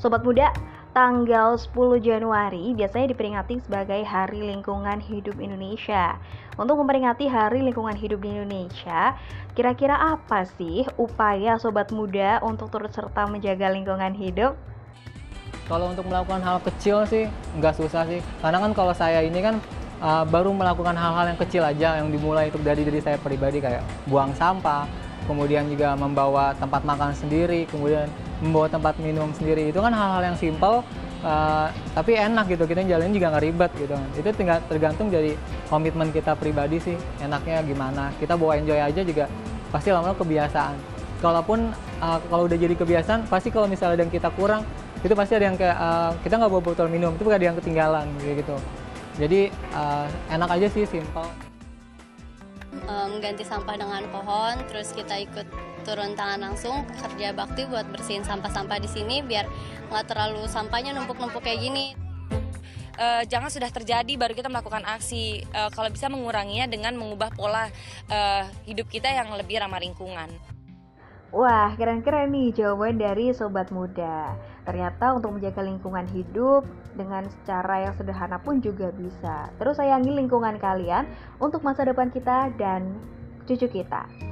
Sobat muda, tanggal 10 Januari biasanya diperingati sebagai Hari Lingkungan Hidup Indonesia. Untuk memperingati Hari Lingkungan Hidup di Indonesia, kira-kira apa sih upaya sobat muda untuk turut serta menjaga lingkungan hidup? Kalau untuk melakukan hal kecil sih nggak susah sih. Karena kan kalau saya ini kan uh, baru melakukan hal-hal yang kecil aja yang dimulai itu dari diri saya pribadi kayak buang sampah, kemudian juga membawa tempat makan sendiri, kemudian membawa tempat minum sendiri. Itu kan hal-hal yang simpel uh, tapi enak gitu. Kita jalanin juga nggak ribet gitu. Itu tinggal tergantung dari komitmen kita pribadi sih enaknya gimana. Kita bawa enjoy aja juga pasti lama-lama kebiasaan. Kalaupun uh, kalau udah jadi kebiasaan pasti kalau misalnya ada yang kita kurang itu pasti ada yang kayak uh, kita nggak bawa botol minum itu ada yang ketinggalan gitu. Jadi uh, enak aja sih simpel mengganti sampah dengan pohon terus kita ikut turun tangan langsung kerja bakti buat bersihin sampah-sampah di sini biar nggak terlalu sampahnya numpuk-numpuk kayak gini. Uh, jangan sudah terjadi baru kita melakukan aksi. Uh, kalau bisa menguranginya dengan mengubah pola uh, hidup kita yang lebih ramah lingkungan. Wah, keren-keren nih jawaban dari sobat muda. Ternyata untuk menjaga lingkungan hidup dengan cara yang sederhana pun juga bisa. Terus sayangi lingkungan kalian untuk masa depan kita dan cucu kita.